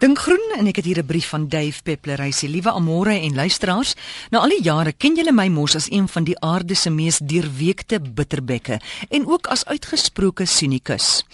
Dink groen en ek het hier 'n brief van Dave Peppler. Hy sê: "Liewe Amore en luisteraars, na al die jare ken julle my mos as een van die aarde se mees deurweekte bitterbekke en ook as uitgesproke sinikus.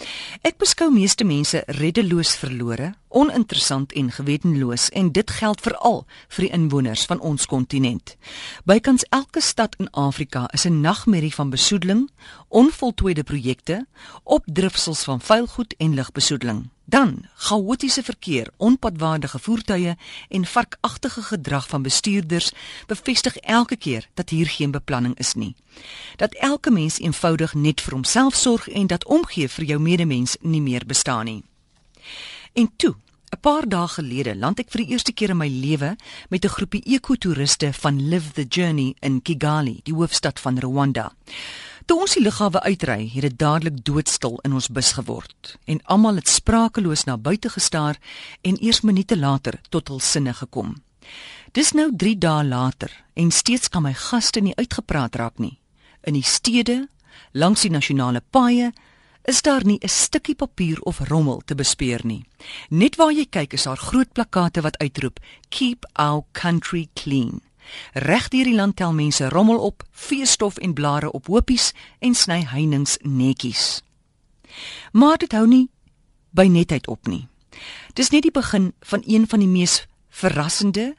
Ek beskou meeste mense reddeloos verlore, oninteressant en gewetenloos en dit geld veral vir die inwoners van ons kontinent. Bykans elke stad in Afrika is 'n nagmerrie van besoedeling, onvoltooide projekte, opdrifsels van vuilgoed en lugbesoedeling." Dan chaotiese verkeer, onpadwaardige voertuie en varkagtige gedrag van bestuurders bevestig elke keer dat hier geen beplanning is nie. Dat elke mens eenvoudig net vir homself sorg en dat omgee vir jou medemens nie meer bestaan nie. En toe, 'n paar dae gelede, land ek vir die eerste keer in my lewe met 'n groepie ekotoeriste van Live the Journey in Kigali, die hoofstad van Rwanda. Toe ons die lughawe uitry, het dit dadelik doodstil in ons bus geword en almal het sprakeloos na buite gestaar en eers minute later tot hul sinne gekom. Dis nou 3 dae later en steeds kan my gaste nie uitgepraat raak nie. In die stede, langs die nasionale paaie, is daar nie 'n stukkie papier of rommel te bespeer nie. Net waar jy kyk is daar groot plakate wat uitroep: Keep our country clean. Regdeur die land tel mense rommel op, veestof en blare op hopies en sny heininge netjies. Maar dit hou nie by netheid op nie. Dis net die begin van een van die mees verrassende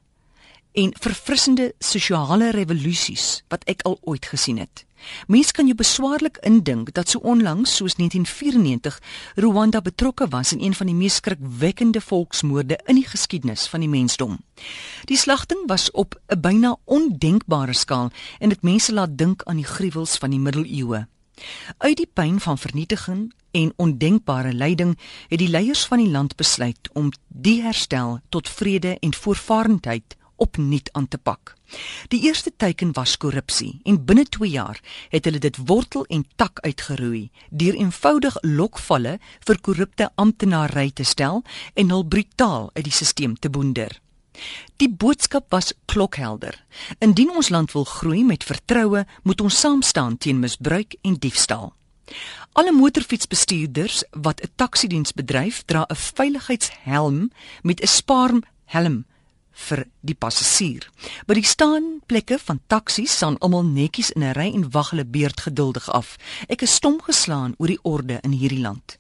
en verfrissende sosiale revolusies wat ek al ooit gesien het. Mens kan jou beswaarlik indink dat so onlangs soos 1994 Rwanda betrokke was in een van die mees skrikwekkende volksmoorde in die geskiedenis van die mensdom. Die slagting was op 'n byna ondenkbare skaal en dit mense laat dink aan die gruwels van die middeleeue. Uit die pyn van vernietiging en ondenkbare lyding het die leiers van die land besluit om die herstel tot vrede en voorvarendheid opnuut aan te pak. Die eerste teken was korrupsie en binne 2 jaar het hulle dit wortel en tak uitgeroei deur eenvoudig lokvalle vir korrupte amptenare te stel en hul brutaal uit die stelsel te boender. Die boodskap was klokhelder. Indien ons land wil groei met vertroue, moet ons saam staan teen misbruik en diefstal. Alle motorfietsbestuurders wat 'n taksiediens bedryf, dra 'n veiligheidshelm met 'n spaarhelm vir die passasier. By die staanplekke van taksies staan almal netjies in 'n ry en wag hulle beurt geduldig af. Ek is stom geslaan oor die orde in hierdie land.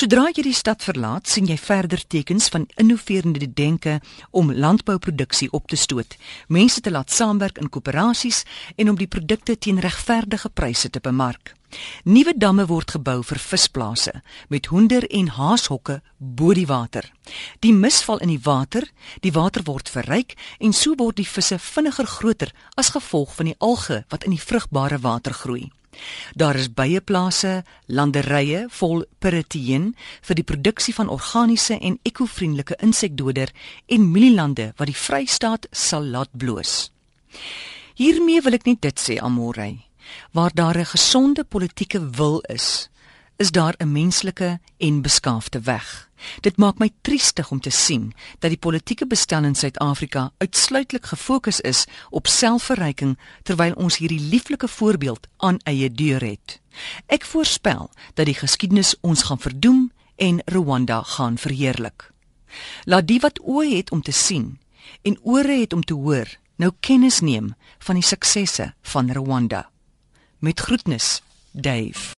Sodra jy die stad verlaat, sien jy verder tekens van innoverende denke om landbouproduksie op te stoot, mense te laat saamwerk in koöperasies en om die produkte teen regverdige pryse te bemark. Nuwe damme word gebou vir visplase met hoender en haashokke bo die water. Die mis val in die water, die water word verryk en so word die visse vinniger groter as gevolg van die alge wat in die vrugbare water groei. Daar is byeplase, landerye vol periteen vir die produksie van organiese en ekovriendelike insekdoder en mielielande wat die Vrystaat sal laat bloos. Hiermee wil ek net dit sê, Amorey. Waar daar 'n gesonde politieke wil is, is daar 'n menslike en beskaafde weg. Dit maak my triestig om te sien dat die politieke bestel in Suid-Afrika uitsluitlik gefokus is op selfverryking terwyl ons hierdie lieflike voorbeeld aan eie deur het. Ek voorspel dat die geskiedenis ons gaan verdoem en Rwanda gaan verheerlik. Laat die wat oë het om te sien en ore het om te hoor, nou kennis neem van die suksesse van Rwanda. Met groetnis, Dave.